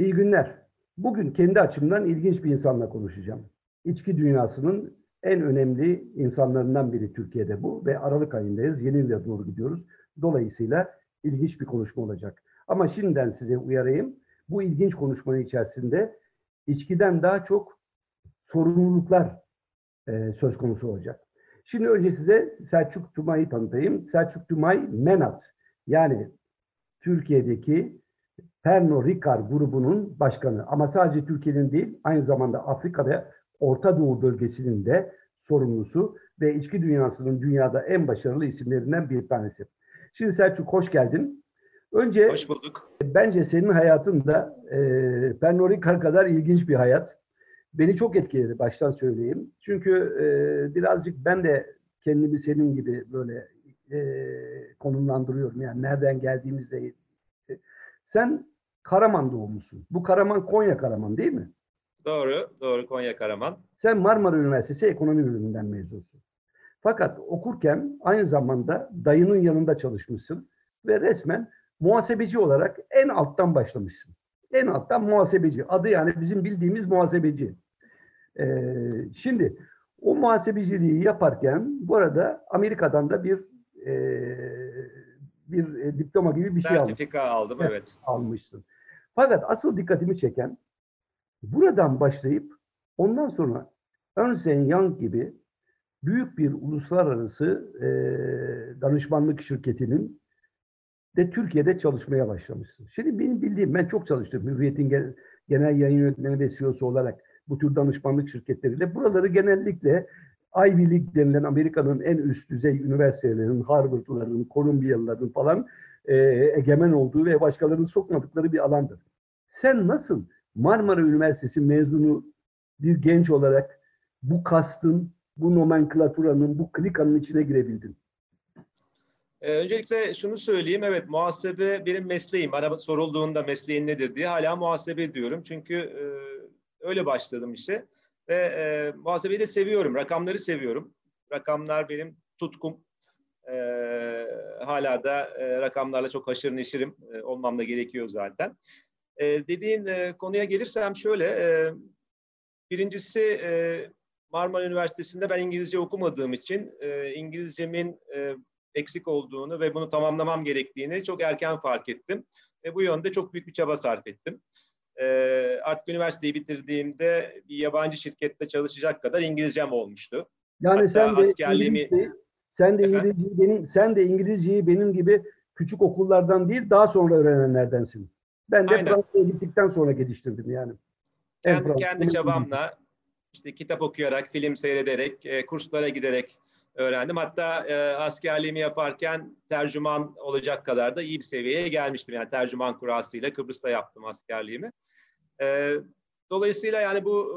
İyi günler. Bugün kendi açımdan ilginç bir insanla konuşacağım. İçki dünyasının en önemli insanlarından biri Türkiye'de bu ve Aralık ayındayız. Yeni yıla doğru gidiyoruz. Dolayısıyla ilginç bir konuşma olacak. Ama şimdiden size uyarayım. Bu ilginç konuşmanın içerisinde içkiden daha çok sorumluluklar e, söz konusu olacak. Şimdi önce size Selçuk Tumay'ı tanıtayım. Selçuk Tumay Menat yani Türkiye'deki Pernod Ricard grubunun başkanı. Ama sadece Türkiye'nin değil, aynı zamanda Afrika'da Orta Doğu bölgesinin de sorumlusu ve içki dünyasının dünyada en başarılı isimlerinden bir tanesi. Şimdi Selçuk hoş geldin. Önce hoş bulduk. Bence senin hayatın da e, Pernod Ricard kadar ilginç bir hayat. Beni çok etkiledi baştan söyleyeyim. Çünkü e, birazcık ben de kendimi senin gibi böyle e, konumlandırıyorum. Yani nereden geldiğimizde. Sen Karaman doğumlusun. Bu Karaman Konya Karaman değil mi? Doğru, doğru Konya Karaman. Sen Marmara Üniversitesi Ekonomi Bölümünden mezunsun. Fakat okurken aynı zamanda dayının yanında çalışmışsın ve resmen muhasebeci olarak en alttan başlamışsın. En alttan muhasebeci. Adı yani bizim bildiğimiz muhasebeci. Ee, şimdi o muhasebeciliği yaparken bu arada Amerika'dan da bir e, bir e, diploma gibi bir şey aldım. Sertifika aldım evet. Almışsın. Fakat asıl dikkatimi çeken buradan başlayıp ondan sonra Ernst Young gibi büyük bir uluslararası e, danışmanlık şirketinin de Türkiye'de çalışmaya başlamışsın. Şimdi benim bildiğim, ben çok çalıştım Hürriyet'in genel yayın yönetmeni ve CEO'su olarak bu tür danışmanlık şirketleriyle. Buraları genellikle Ivy League denilen Amerika'nın en üst düzey üniversitelerinin, Harvard'ların, Columbia'lıların falan e, egemen olduğu ve başkalarının sokmadıkları bir alandır. Sen nasıl Marmara Üniversitesi mezunu bir genç olarak bu kastın, bu nomenklatüranın, bu klikanın içine girebildin? Ee, öncelikle şunu söyleyeyim, evet muhasebe benim mesleğim. Bana sorulduğunda mesleğin nedir diye hala muhasebe diyorum. Çünkü e, öyle başladım işe. Ve e, muhasebeyi de seviyorum, rakamları seviyorum. Rakamlar benim tutkum. E, hala da e, rakamlarla çok haşır neşirim e, olmam da gerekiyor zaten. E, dediğin e, konuya gelirsem şöyle, e, birincisi e, Marmara Üniversitesi'nde ben İngilizce okumadığım için e, İngilizcemin e, eksik olduğunu ve bunu tamamlamam gerektiğini çok erken fark ettim. Ve bu yönde çok büyük bir çaba sarf ettim. E, artık üniversiteyi bitirdiğimde bir yabancı şirkette çalışacak kadar İngilizcem olmuştu. Yani Hatta sen de askerliğimi... sen de İngilizceyi benim sen de İngilizceyi benim gibi küçük okullardan değil daha sonra öğrenenlerdensin. Ben de Fransa'ya gittikten sonra geliştirdim yani. Kendi, kendi çabamla işte kitap okuyarak, film seyrederek, e, kurslara giderek öğrendim. Hatta e, askerliğimi yaparken tercüman olacak kadar da iyi bir seviyeye gelmiştim. Yani tercüman kurasıyla Kıbrıs'ta yaptım askerliğimi. E, dolayısıyla yani bu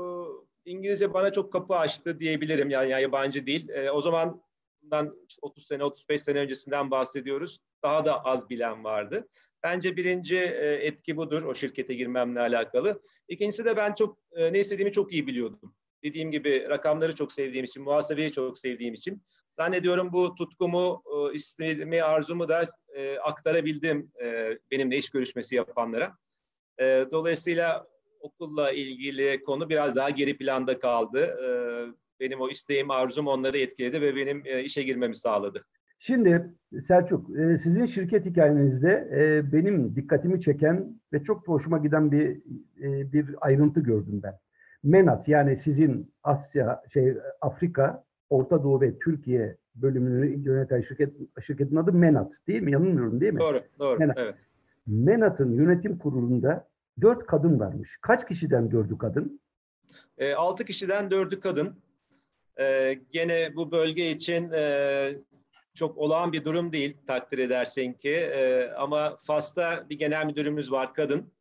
e, İngilizce bana çok kapı açtı diyebilirim. Yani, yani yabancı değil. E, o zaman bundan 30 sene, 35 sene öncesinden bahsediyoruz. Daha da az bilen vardı. Bence birinci e, etki budur o şirkete girmemle alakalı. İkincisi de ben çok e, ne istediğimi çok iyi biliyordum dediğim gibi rakamları çok sevdiğim için, muhasebeyi çok sevdiğim için zannediyorum bu tutkumu, e, istediğimi, arzumu da aktarabildim benimle iş görüşmesi yapanlara. Dolayısıyla okulla ilgili konu biraz daha geri planda kaldı. E, benim o isteğim, arzum onları etkiledi ve benim e, işe girmemi sağladı. Şimdi Selçuk, e, sizin şirket hikayenizde e, benim dikkatimi çeken ve çok hoşuma giden bir bir ayrıntı gördüm ben. MENAT yani sizin Asya, şey Afrika, Orta Doğu ve Türkiye bölümünü yöneten şirket, şirketin adı MENAT değil mi? Yanılmıyorum değil mi? Doğru, doğru. MENAT. Evet. MENAT'ın yönetim kurulunda dört kadın varmış. Kaç kişiden dördü kadın? E, altı kişiden dördü kadın. E, gene bu bölge için e, çok olağan bir durum değil takdir edersin ki. E, ama Fas'ta bir genel müdürümüz var kadın.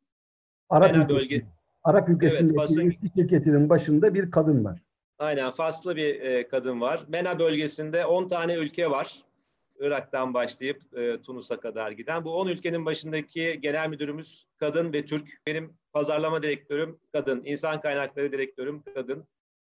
Arap MENA bölge Arap ülkesindeki evet, şirketinin başında bir kadın var. Aynen Faslı bir e, kadın var. MENA bölgesinde 10 tane ülke var. Irak'tan başlayıp e, Tunus'a kadar giden. Bu 10 ülkenin başındaki genel müdürümüz kadın ve Türk. Benim pazarlama direktörüm kadın. İnsan kaynakları direktörüm kadın.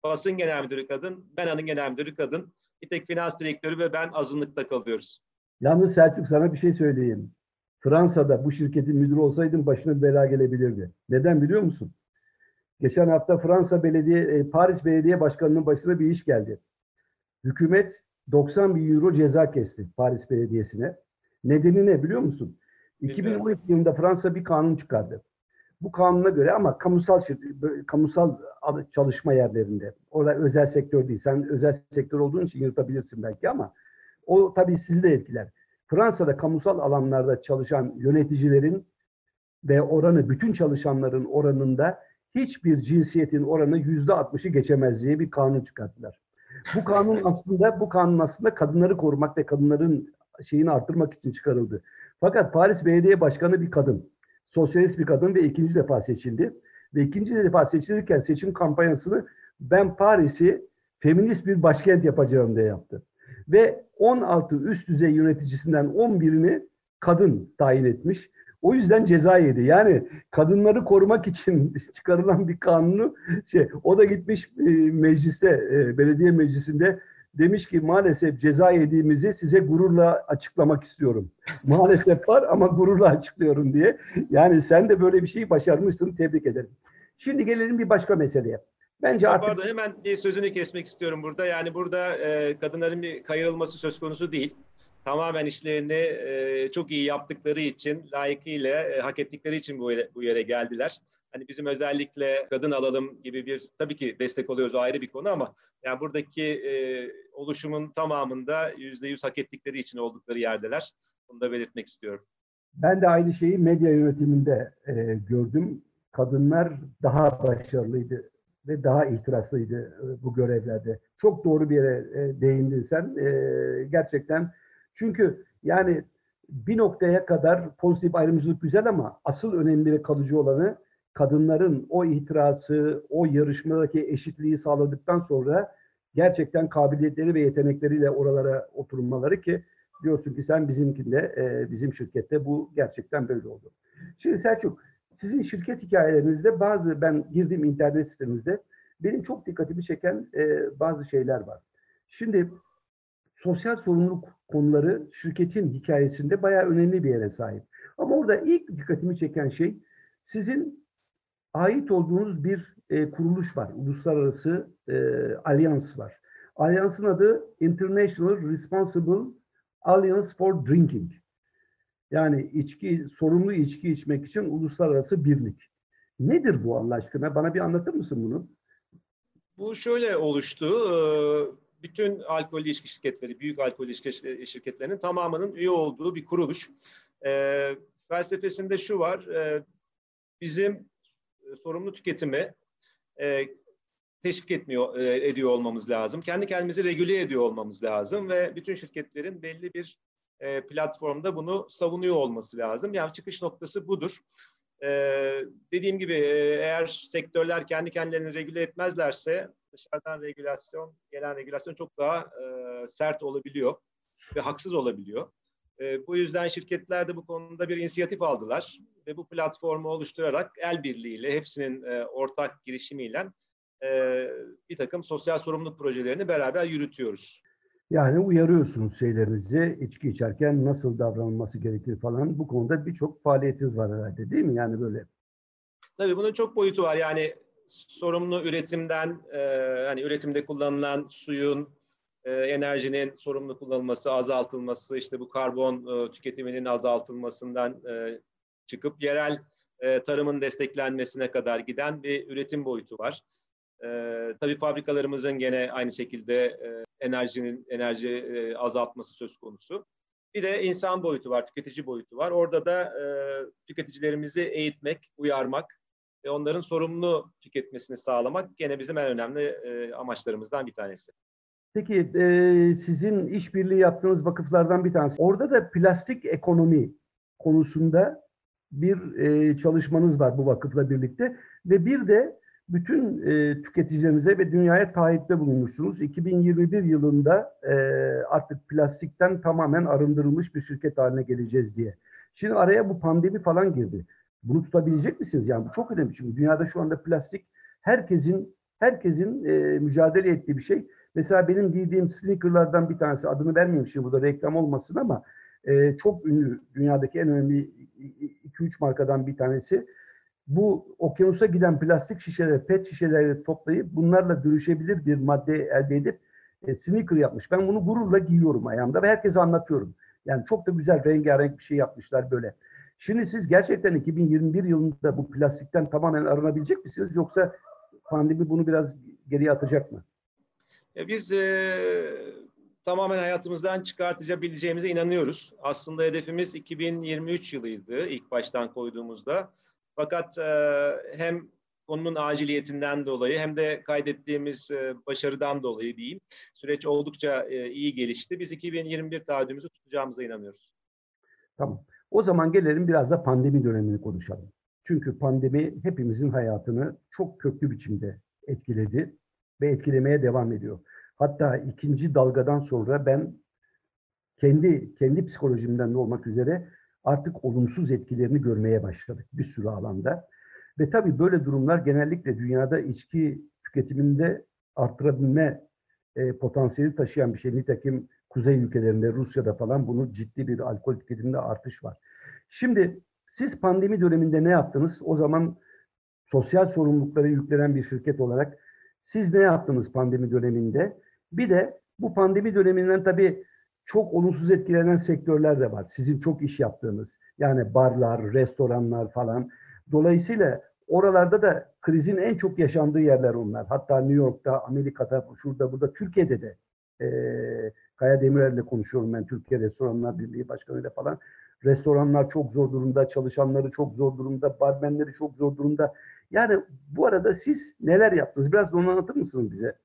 Fas'ın genel müdürü kadın. MENA'nın genel müdürü kadın. Bir tek finans direktörü ve ben azınlıkta kalıyoruz. Yalnız Selçuk sana bir şey söyleyeyim. Fransa'da bu şirketin müdürü olsaydın başına bir bela gelebilirdi. Neden biliyor musun? Geçen hafta Fransa Belediye, e, Paris Belediye Başkanı'nın başına bir iş geldi. Hükümet 90 bin euro ceza kesti Paris Belediyesi'ne. Nedeni ne biliyor musun? 2012 yılında Fransa bir kanun çıkardı. Bu kanuna göre ama kamusal kamusal çalışma yerlerinde. Orada özel sektör değil. Sen özel sektör olduğun için yırtabilirsin belki ama o tabii sizi de etkiler. Fransa'da kamusal alanlarda çalışan yöneticilerin ve oranı bütün çalışanların oranında hiçbir cinsiyetin oranı yüzde altmışı geçemez diye bir kanun çıkarttılar. Bu kanun aslında bu kanun aslında kadınları korumak ve kadınların şeyini arttırmak için çıkarıldı. Fakat Paris Belediye Başkanı bir kadın. Sosyalist bir kadın ve ikinci defa seçildi. Ve ikinci defa seçilirken seçim kampanyasını ben Paris'i feminist bir başkent yapacağım diye yaptı. Ve 16 üst düzey yöneticisinden 11'ini kadın tayin etmiş. O yüzden ceza yedi. Yani kadınları korumak için çıkarılan bir kanunu şey o da gitmiş e, mecliste e, belediye meclisinde demiş ki maalesef ceza yediğimizi size gururla açıklamak istiyorum. Maalesef var ama gururla açıklıyorum diye. Yani sen de böyle bir şeyi başarmışsın. Tebrik ederim. Şimdi gelelim bir başka meseleye. Bence artık... Pardon hemen bir sözünü kesmek istiyorum burada. Yani burada e, kadınların bir kayırılması söz konusu değil. Tamamen işlerini e, çok iyi yaptıkları için, layıkıyla, e, hak ettikleri için bu yere, bu yere geldiler. Hani bizim özellikle kadın alalım gibi bir tabii ki destek oluyoruz ayrı bir konu ama yani buradaki e, oluşumun tamamında yüzde yüz hak ettikleri için oldukları yerdeler. Bunu da belirtmek istiyorum. Ben de aynı şeyi medya yönetiminde e, gördüm. Kadınlar daha başarılıydı ve daha itirazlıydı e, bu görevlerde. Çok doğru bir yere e, değindin sen. E, gerçekten çünkü yani bir noktaya kadar pozitif ayrımcılık güzel ama asıl önemli ve kalıcı olanı kadınların o itirazı, o yarışmadaki eşitliği sağladıktan sonra gerçekten kabiliyetleri ve yetenekleriyle oralara oturmaları ki diyorsun ki sen bizimkinde, e, bizim şirkette bu gerçekten böyle oldu. Şimdi Selçuk, sizin şirket hikayelerinizde bazı, ben girdiğim internet sitemizde benim çok dikkatimi çeken e, bazı şeyler var. Şimdi sosyal sorumluluk konuları şirketin hikayesinde bayağı önemli bir yere sahip. Ama orada ilk dikkatimi çeken şey sizin ait olduğunuz bir e, kuruluş var. Uluslararası e, alyans var. Alyansın adı International Responsible Alliance for Drinking. Yani içki, sorumlu içki içmek için uluslararası birlik. Nedir bu Allah aşkına? Bana bir anlatır mısın bunu? Bu şöyle oluştu. Bütün alkol içki şirketleri, büyük alkol içki şirketlerinin tamamının üye olduğu bir kuruluş. Felsefesinde şu var. Bizim sorumlu tüketimi teşvik etmiyor ediyor olmamız lazım. Kendi kendimizi regüle ediyor olmamız lazım ve bütün şirketlerin belli bir platformda bunu savunuyor olması lazım. Yani çıkış noktası budur. Ee, dediğim gibi eğer sektörler kendi kendilerini regüle etmezlerse dışarıdan regülasyon, gelen regülasyon çok daha e, sert olabiliyor ve haksız olabiliyor. E, bu yüzden şirketler de bu konuda bir inisiyatif aldılar ve bu platformu oluşturarak el birliğiyle, hepsinin e, ortak girişimiyle e, bir takım sosyal sorumluluk projelerini beraber yürütüyoruz. Yani uyarıyorsunuz şeylerinizi, içki içerken nasıl davranılması gerekir falan. Bu konuda birçok faaliyetiniz var herhalde değil mi? Yani böyle. Tabii bunun çok boyutu var. Yani sorumlu üretimden, e, hani üretimde kullanılan suyun, e, enerjinin sorumlu kullanılması, azaltılması, işte bu karbon e, tüketiminin azaltılmasından e, çıkıp yerel e, tarımın desteklenmesine kadar giden bir üretim boyutu var. E, tabii fabrikalarımızın gene aynı şekilde e, enerjinin enerji e, azaltması söz konusu. Bir de insan boyutu var, tüketici boyutu var. Orada da e, tüketicilerimizi eğitmek, uyarmak ve onların sorumlu tüketmesini sağlamak gene bizim en önemli e, amaçlarımızdan bir tanesi. Peki e, sizin işbirliği yaptığınız vakıflardan bir tanesi. Orada da plastik ekonomi konusunda bir e, çalışmanız var bu vakıfla birlikte ve bir de bütün e, tüketicilerinize ve dünyaya taahhütte bulunmuşsunuz. 2021 yılında e, artık plastikten tamamen arındırılmış bir şirket haline geleceğiz diye. Şimdi araya bu pandemi falan girdi. Bunu tutabilecek misiniz? Yani bu çok önemli çünkü dünyada şu anda plastik herkesin herkesin e, mücadele ettiği bir şey. Mesela benim giydiğim sneakerlardan bir tanesi adını vermeyeyim şimdi burada reklam olmasın ama e, çok ünlü, dünyadaki en önemli 2-3 markadan bir tanesi. Bu okyanusa giden plastik şişeleri, pet şişeleri toplayıp bunlarla dönüşebilir bir madde elde edip e, sneaker yapmış. Ben bunu gururla giyiyorum ayağımda ve herkese anlatıyorum. Yani çok da güzel rengarenk bir şey yapmışlar böyle. Şimdi siz gerçekten 2021 yılında bu plastikten tamamen arınabilecek misiniz? Yoksa pandemi bunu biraz geriye atacak mı? Biz e, tamamen hayatımızdan çıkartabileceğimize inanıyoruz. Aslında hedefimiz 2023 yılıydı ilk baştan koyduğumuzda. Fakat e, hem konunun aciliyetinden dolayı hem de kaydettiğimiz e, başarıdan dolayı diyeyim süreç oldukça e, iyi gelişti. Biz 2021 taahhüdümüzü tutacağımıza inanıyoruz. Tamam. O zaman gelelim biraz da pandemi dönemini konuşalım. Çünkü pandemi hepimizin hayatını çok köklü biçimde etkiledi ve etkilemeye devam ediyor. Hatta ikinci dalgadan sonra ben kendi kendi psikolojimden de olmak üzere artık olumsuz etkilerini görmeye başladık bir sürü alanda. Ve tabii böyle durumlar genellikle dünyada içki tüketiminde arttırabilme e, potansiyeli taşıyan bir şey. Nitekim kuzey ülkelerinde, Rusya'da falan bunun ciddi bir alkol tüketiminde artış var. Şimdi siz pandemi döneminde ne yaptınız? O zaman sosyal sorumlulukları yüklenen bir şirket olarak siz ne yaptınız pandemi döneminde? Bir de bu pandemi döneminden tabii çok olumsuz etkilenen sektörler de var. Sizin çok iş yaptığınız. Yani barlar, restoranlar falan. Dolayısıyla oralarda da krizin en çok yaşandığı yerler onlar. Hatta New York'ta, Amerika'da, şurada, burada, Türkiye'de de. E, Kaya Demirel'le konuşuyorum ben Türkiye Restoranlar Birliği Başkanı'yla falan. Restoranlar çok zor durumda, çalışanları çok zor durumda, barmenleri çok zor durumda. Yani bu arada siz neler yaptınız? Biraz onu anlatır mısınız bize?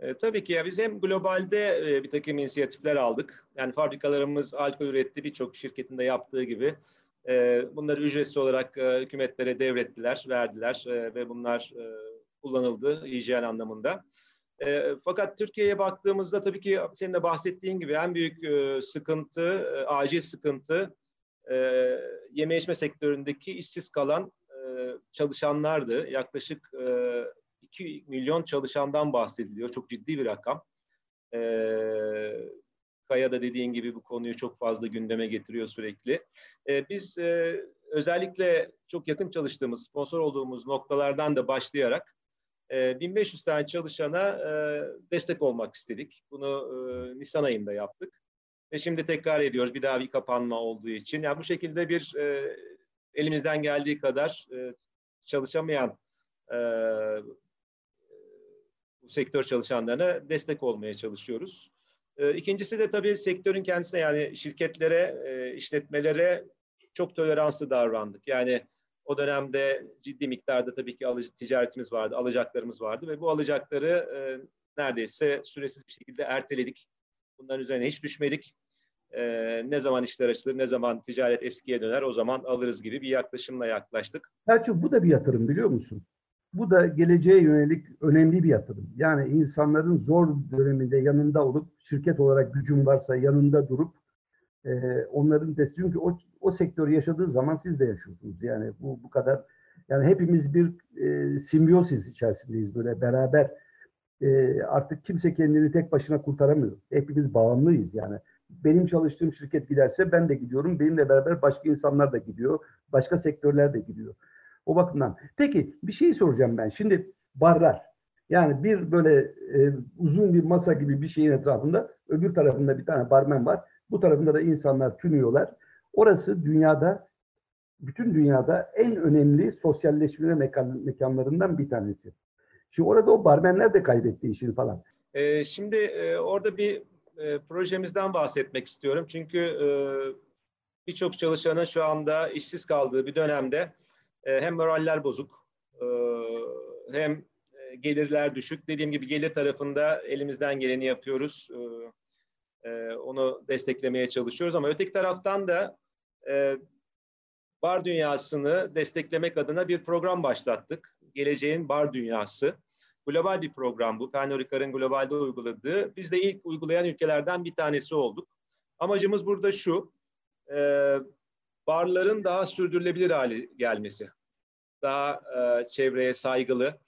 E, tabii ki ya biz hem globalde e, bir takım inisiyatifler aldık. Yani fabrikalarımız alkol üretti birçok şirketin de yaptığı gibi. E, bunları ücretsiz olarak e, hükümetlere devrettiler, verdiler e, ve bunlar e, kullanıldı hijyen anlamında. E, fakat Türkiye'ye baktığımızda tabii ki senin de bahsettiğin gibi en büyük e, sıkıntı, e, acil sıkıntı e, yeme içme sektöründeki işsiz kalan e, çalışanlardı. Yaklaşık e, 2 milyon çalışandan bahsediliyor. Çok ciddi bir rakam. E, Kaya da dediğin gibi bu konuyu çok fazla gündeme getiriyor sürekli. E, biz e, özellikle çok yakın çalıştığımız, sponsor olduğumuz noktalardan da başlayarak 1500 tane çalışana destek olmak istedik. Bunu Nisan ayında yaptık. Ve şimdi tekrar ediyoruz bir daha bir kapanma olduğu için. Yani bu şekilde bir elimizden geldiği kadar çalışamayan bu sektör çalışanlarına destek olmaya çalışıyoruz. İkincisi de tabii sektörün kendisine yani şirketlere, işletmelere çok toleranslı davrandık. Yani o dönemde ciddi miktarda tabii ki alıcı, ticaretimiz vardı, alacaklarımız vardı ve bu alacakları e, neredeyse süresiz bir şekilde erteledik. Bunların üzerine hiç düşmedik. E, ne zaman işler açılır, ne zaman ticaret eskiye döner o zaman alırız gibi bir yaklaşımla yaklaştık. Selçuk bu da bir yatırım biliyor musun? Bu da geleceğe yönelik önemli bir yatırım. Yani insanların zor döneminde yanında olup şirket olarak gücün varsa yanında durup e, onların desteği çünkü o, o sektörü yaşadığı zaman siz de yaşıyorsunuz. Yani bu bu kadar yani hepimiz bir e, simbiyosis içerisindeyiz böyle beraber e, artık kimse kendini tek başına kurtaramıyor. Hepimiz bağımlıyız yani. Benim çalıştığım şirket giderse ben de gidiyorum. Benimle beraber başka insanlar da gidiyor. Başka sektörler de gidiyor. O bakımdan. Peki bir şey soracağım ben. Şimdi barlar. Yani bir böyle e, uzun bir masa gibi bir şeyin etrafında öbür tarafında bir tane barmen var. Bu tarafında da insanlar tünüyorlar. Orası dünyada, bütün dünyada en önemli sosyalleşme mekan, mekanlarından bir tanesi. Şimdi orada o barmenler de kaybetti işini falan. Ee, şimdi e, orada bir e, projemizden bahsetmek istiyorum. Çünkü e, birçok çalışanın şu anda işsiz kaldığı bir dönemde e, hem moraller bozuk e, hem e, gelirler düşük. Dediğim gibi gelir tarafında elimizden geleni yapıyoruz. E, e, onu desteklemeye çalışıyoruz ama öteki taraftan da e, bar dünyasını desteklemek adına bir program başlattık. Geleceğin Bar Dünyası. Global bir program bu. Pernod Ricard'ın globalde uyguladığı. Biz de ilk uygulayan ülkelerden bir tanesi olduk. Amacımız burada şu, e, barların daha sürdürülebilir hale gelmesi. Daha e, çevreye saygılı,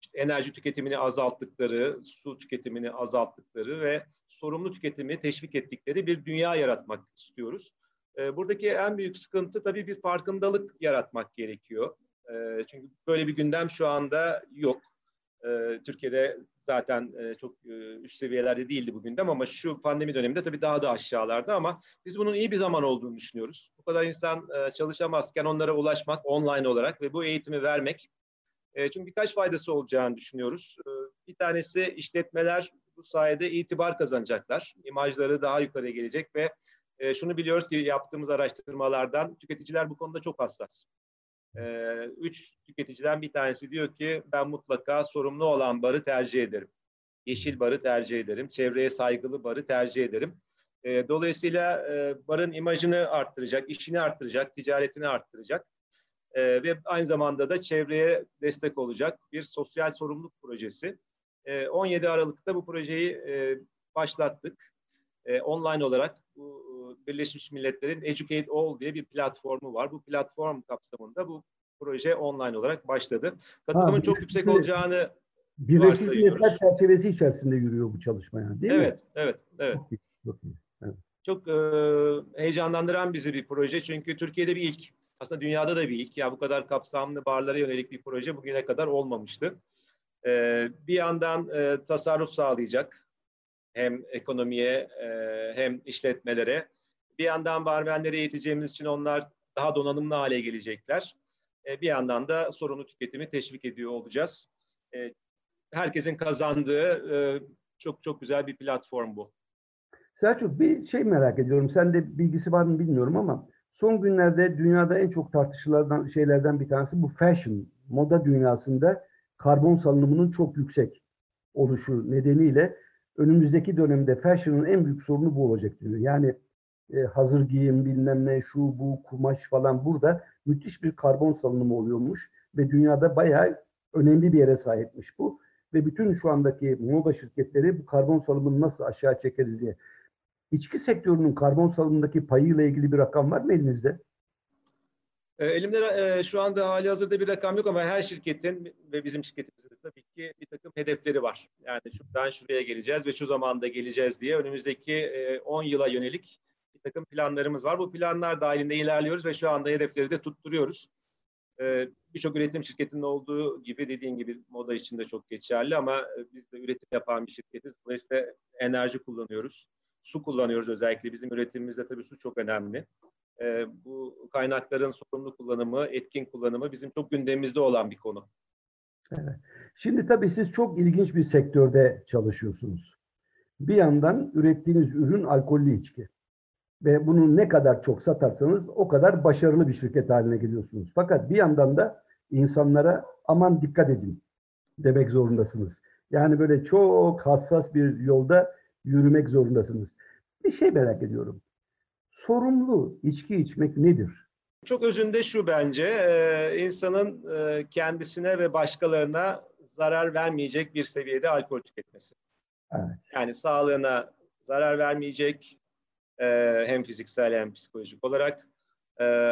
işte enerji tüketimini azalttıkları, su tüketimini azalttıkları ve sorumlu tüketimi teşvik ettikleri bir dünya yaratmak istiyoruz. E, buradaki en büyük sıkıntı tabii bir farkındalık yaratmak gerekiyor. E, çünkü böyle bir gündem şu anda yok. E, Türkiye'de zaten e, çok e, üst seviyelerde değildi bu gündem ama şu pandemi döneminde tabii daha da aşağılarda ama biz bunun iyi bir zaman olduğunu düşünüyoruz. Bu kadar insan e, çalışamazken onlara ulaşmak online olarak ve bu eğitimi vermek çünkü birkaç faydası olacağını düşünüyoruz. Bir tanesi işletmeler bu sayede itibar kazanacaklar. İmajları daha yukarıya gelecek ve şunu biliyoruz ki yaptığımız araştırmalardan tüketiciler bu konuda çok hassas. Üç tüketiciden bir tanesi diyor ki ben mutlaka sorumlu olan barı tercih ederim. Yeşil barı tercih ederim. Çevreye saygılı barı tercih ederim. Dolayısıyla barın imajını arttıracak, işini arttıracak, ticaretini arttıracak e, ve aynı zamanda da çevreye destek olacak bir sosyal sorumluluk projesi. E, 17 Aralık'ta bu projeyi e, başlattık. E, online olarak bu Birleşmiş Milletler'in Educate All diye bir platformu var. Bu platform kapsamında bu proje online olarak başladı. Katılımın ha, çok yüksek olacağını Birleşmiş Milletler çerçevesi içerisinde yürüyor bu çalışma yani değil evet, mi? Evet, evet, evet. Çok, evet. çok e, heyecanlandıran bizi bir proje çünkü Türkiye'de bir ilk. Aslında dünyada da bir ilk. Ya bu kadar kapsamlı barlara yönelik bir proje bugüne kadar olmamıştı. E, bir yandan e, tasarruf sağlayacak hem ekonomiye e, hem işletmelere bir yandan barmenleri eğiteceğimiz için onlar daha donanımlı hale gelecekler. E, bir yandan da sorumlu tüketimi teşvik ediyor olacağız. E, herkesin kazandığı e, çok çok güzel bir platform bu. Selçuk bir şey merak ediyorum. Sen de bilgisi var mı bilmiyorum ama son günlerde dünyada en çok tartışılan şeylerden bir tanesi bu fashion, moda dünyasında karbon salınımının çok yüksek oluşu nedeniyle önümüzdeki dönemde fashion'ın en büyük sorunu bu olacak diyor. Yani e, hazır giyim bilmem ne şu bu kumaş falan burada müthiş bir karbon salınımı oluyormuş ve dünyada bayağı önemli bir yere sahipmiş bu. Ve bütün şu andaki moda şirketleri bu karbon salımını nasıl aşağı çekeriz diye. İçki sektörünün karbon salımındaki payıyla ilgili bir rakam var mı elinizde? E, elimde e, şu anda hali hazırda bir rakam yok ama her şirketin ve bizim şirketimizde tabii ki bir takım hedefleri var. Yani şuradan şuraya geleceğiz ve şu zamanda geleceğiz diye önümüzdeki e, 10 yıla yönelik bir takım planlarımız var. Bu planlar dahilinde ilerliyoruz ve şu anda hedefleri de tutturuyoruz. Ee, Birçok üretim şirketinin olduğu gibi dediğin gibi moda için de çok geçerli ama e, biz de üretim yapan bir şirketiz. Dolayısıyla enerji kullanıyoruz. Su kullanıyoruz özellikle. Bizim üretimimizde tabii su çok önemli. Ee, bu kaynakların sorumlu kullanımı, etkin kullanımı bizim çok gündemimizde olan bir konu. Evet. Şimdi tabii siz çok ilginç bir sektörde çalışıyorsunuz. Bir yandan ürettiğiniz ürün alkollü içki ve bunu ne kadar çok satarsanız o kadar başarılı bir şirket haline geliyorsunuz. Fakat bir yandan da insanlara aman dikkat edin demek zorundasınız. Yani böyle çok hassas bir yolda yürümek zorundasınız. Bir şey merak ediyorum. Sorumlu içki içmek nedir? Çok özünde şu bence, e, insanın e, kendisine ve başkalarına zarar vermeyecek bir seviyede alkol tüketmesi. Evet. Yani sağlığına zarar vermeyecek, ee, hem fiziksel hem psikolojik olarak.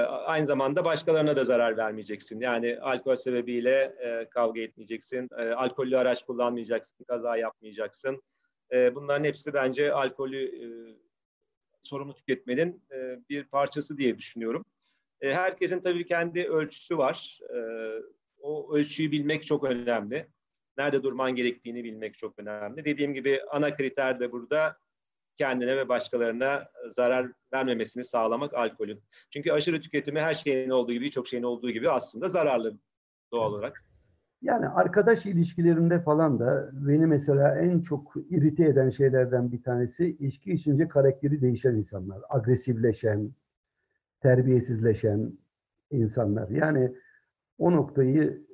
Aynı zamanda başkalarına da zarar vermeyeceksin. Yani alkol sebebiyle e, kavga etmeyeceksin, e, alkollü araç kullanmayacaksın, kaza yapmayacaksın. E, bunların hepsi bence alkolü sorumlu tüketmenin bir parçası diye düşünüyorum. herkesin tabii kendi ölçüsü var. o ölçüyü bilmek çok önemli. Nerede durman gerektiğini bilmek çok önemli. Dediğim gibi ana kriter de burada kendine ve başkalarına zarar vermemesini sağlamak alkolün. Çünkü aşırı tüketimi her şeyin olduğu gibi, birçok şeyin olduğu gibi aslında zararlı doğal olarak. Yani arkadaş ilişkilerinde falan da beni mesela en çok irite eden şeylerden bir tanesi içki içince karakteri değişen insanlar. Agresifleşen, terbiyesizleşen insanlar. Yani o noktayı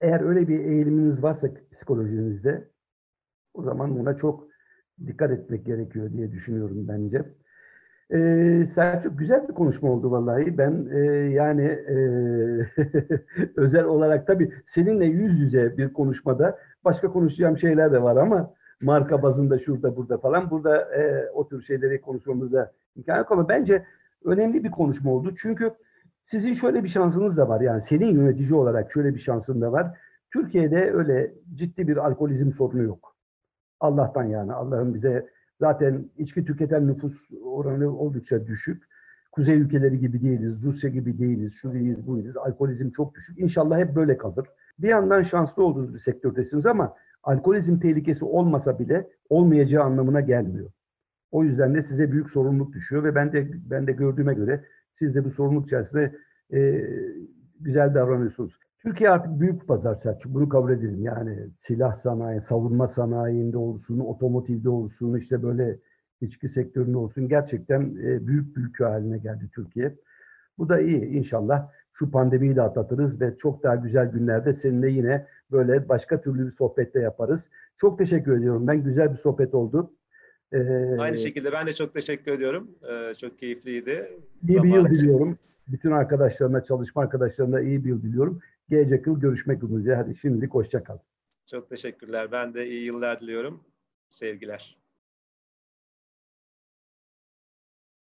eğer öyle bir eğiliminiz varsa psikolojinizde o zaman buna çok dikkat etmek gerekiyor diye düşünüyorum bence. Ee, Selçuk güzel bir konuşma oldu vallahi. Ben e, yani e, özel olarak tabii seninle yüz yüze bir konuşmada başka konuşacağım şeyler de var ama marka bazında şurada burada falan burada e, o tür şeyleri konuşmamıza imkan yok ama bence önemli bir konuşma oldu. Çünkü sizin şöyle bir şansınız da var yani senin yönetici olarak şöyle bir şansın da var. Türkiye'de öyle ciddi bir alkolizm sorunu yok. Allah'tan yani. Allah'ın bize zaten içki tüketen nüfus oranı oldukça düşük. Kuzey ülkeleri gibi değiliz, Rusya gibi değiliz, şu değiliz, bu değiliz. Alkolizm çok düşük. İnşallah hep böyle kalır. Bir yandan şanslı olduğunuz bir sektördesiniz ama alkolizm tehlikesi olmasa bile olmayacağı anlamına gelmiyor. O yüzden de size büyük sorumluluk düşüyor ve ben de ben de gördüğüme göre siz de bu sorumluluk içerisinde e, güzel davranıyorsunuz. Türkiye artık büyük bir pazar Selçuk. Bunu kabul edelim. Yani silah sanayi, savunma sanayinde olsun, otomotivde olsun, işte böyle içki sektöründe olsun gerçekten e, büyük bir ülke haline geldi Türkiye. Bu da iyi. İnşallah şu pandemiyi de atlatırız ve çok daha güzel günlerde seninle yine böyle başka türlü bir sohbette yaparız. Çok teşekkür ediyorum. Ben güzel bir sohbet oldu. Ee, Aynı şekilde ben de çok teşekkür ediyorum. Ee, çok keyifliydi. İyi bir yıl diliyorum. Bütün arkadaşlarına, çalışma arkadaşlarına iyi bir yıl diliyorum. Gelecek yıl görüşmek üzere. Hadi şimdilik hoşça kal. Çok teşekkürler. Ben de iyi yıllar diliyorum. Sevgiler.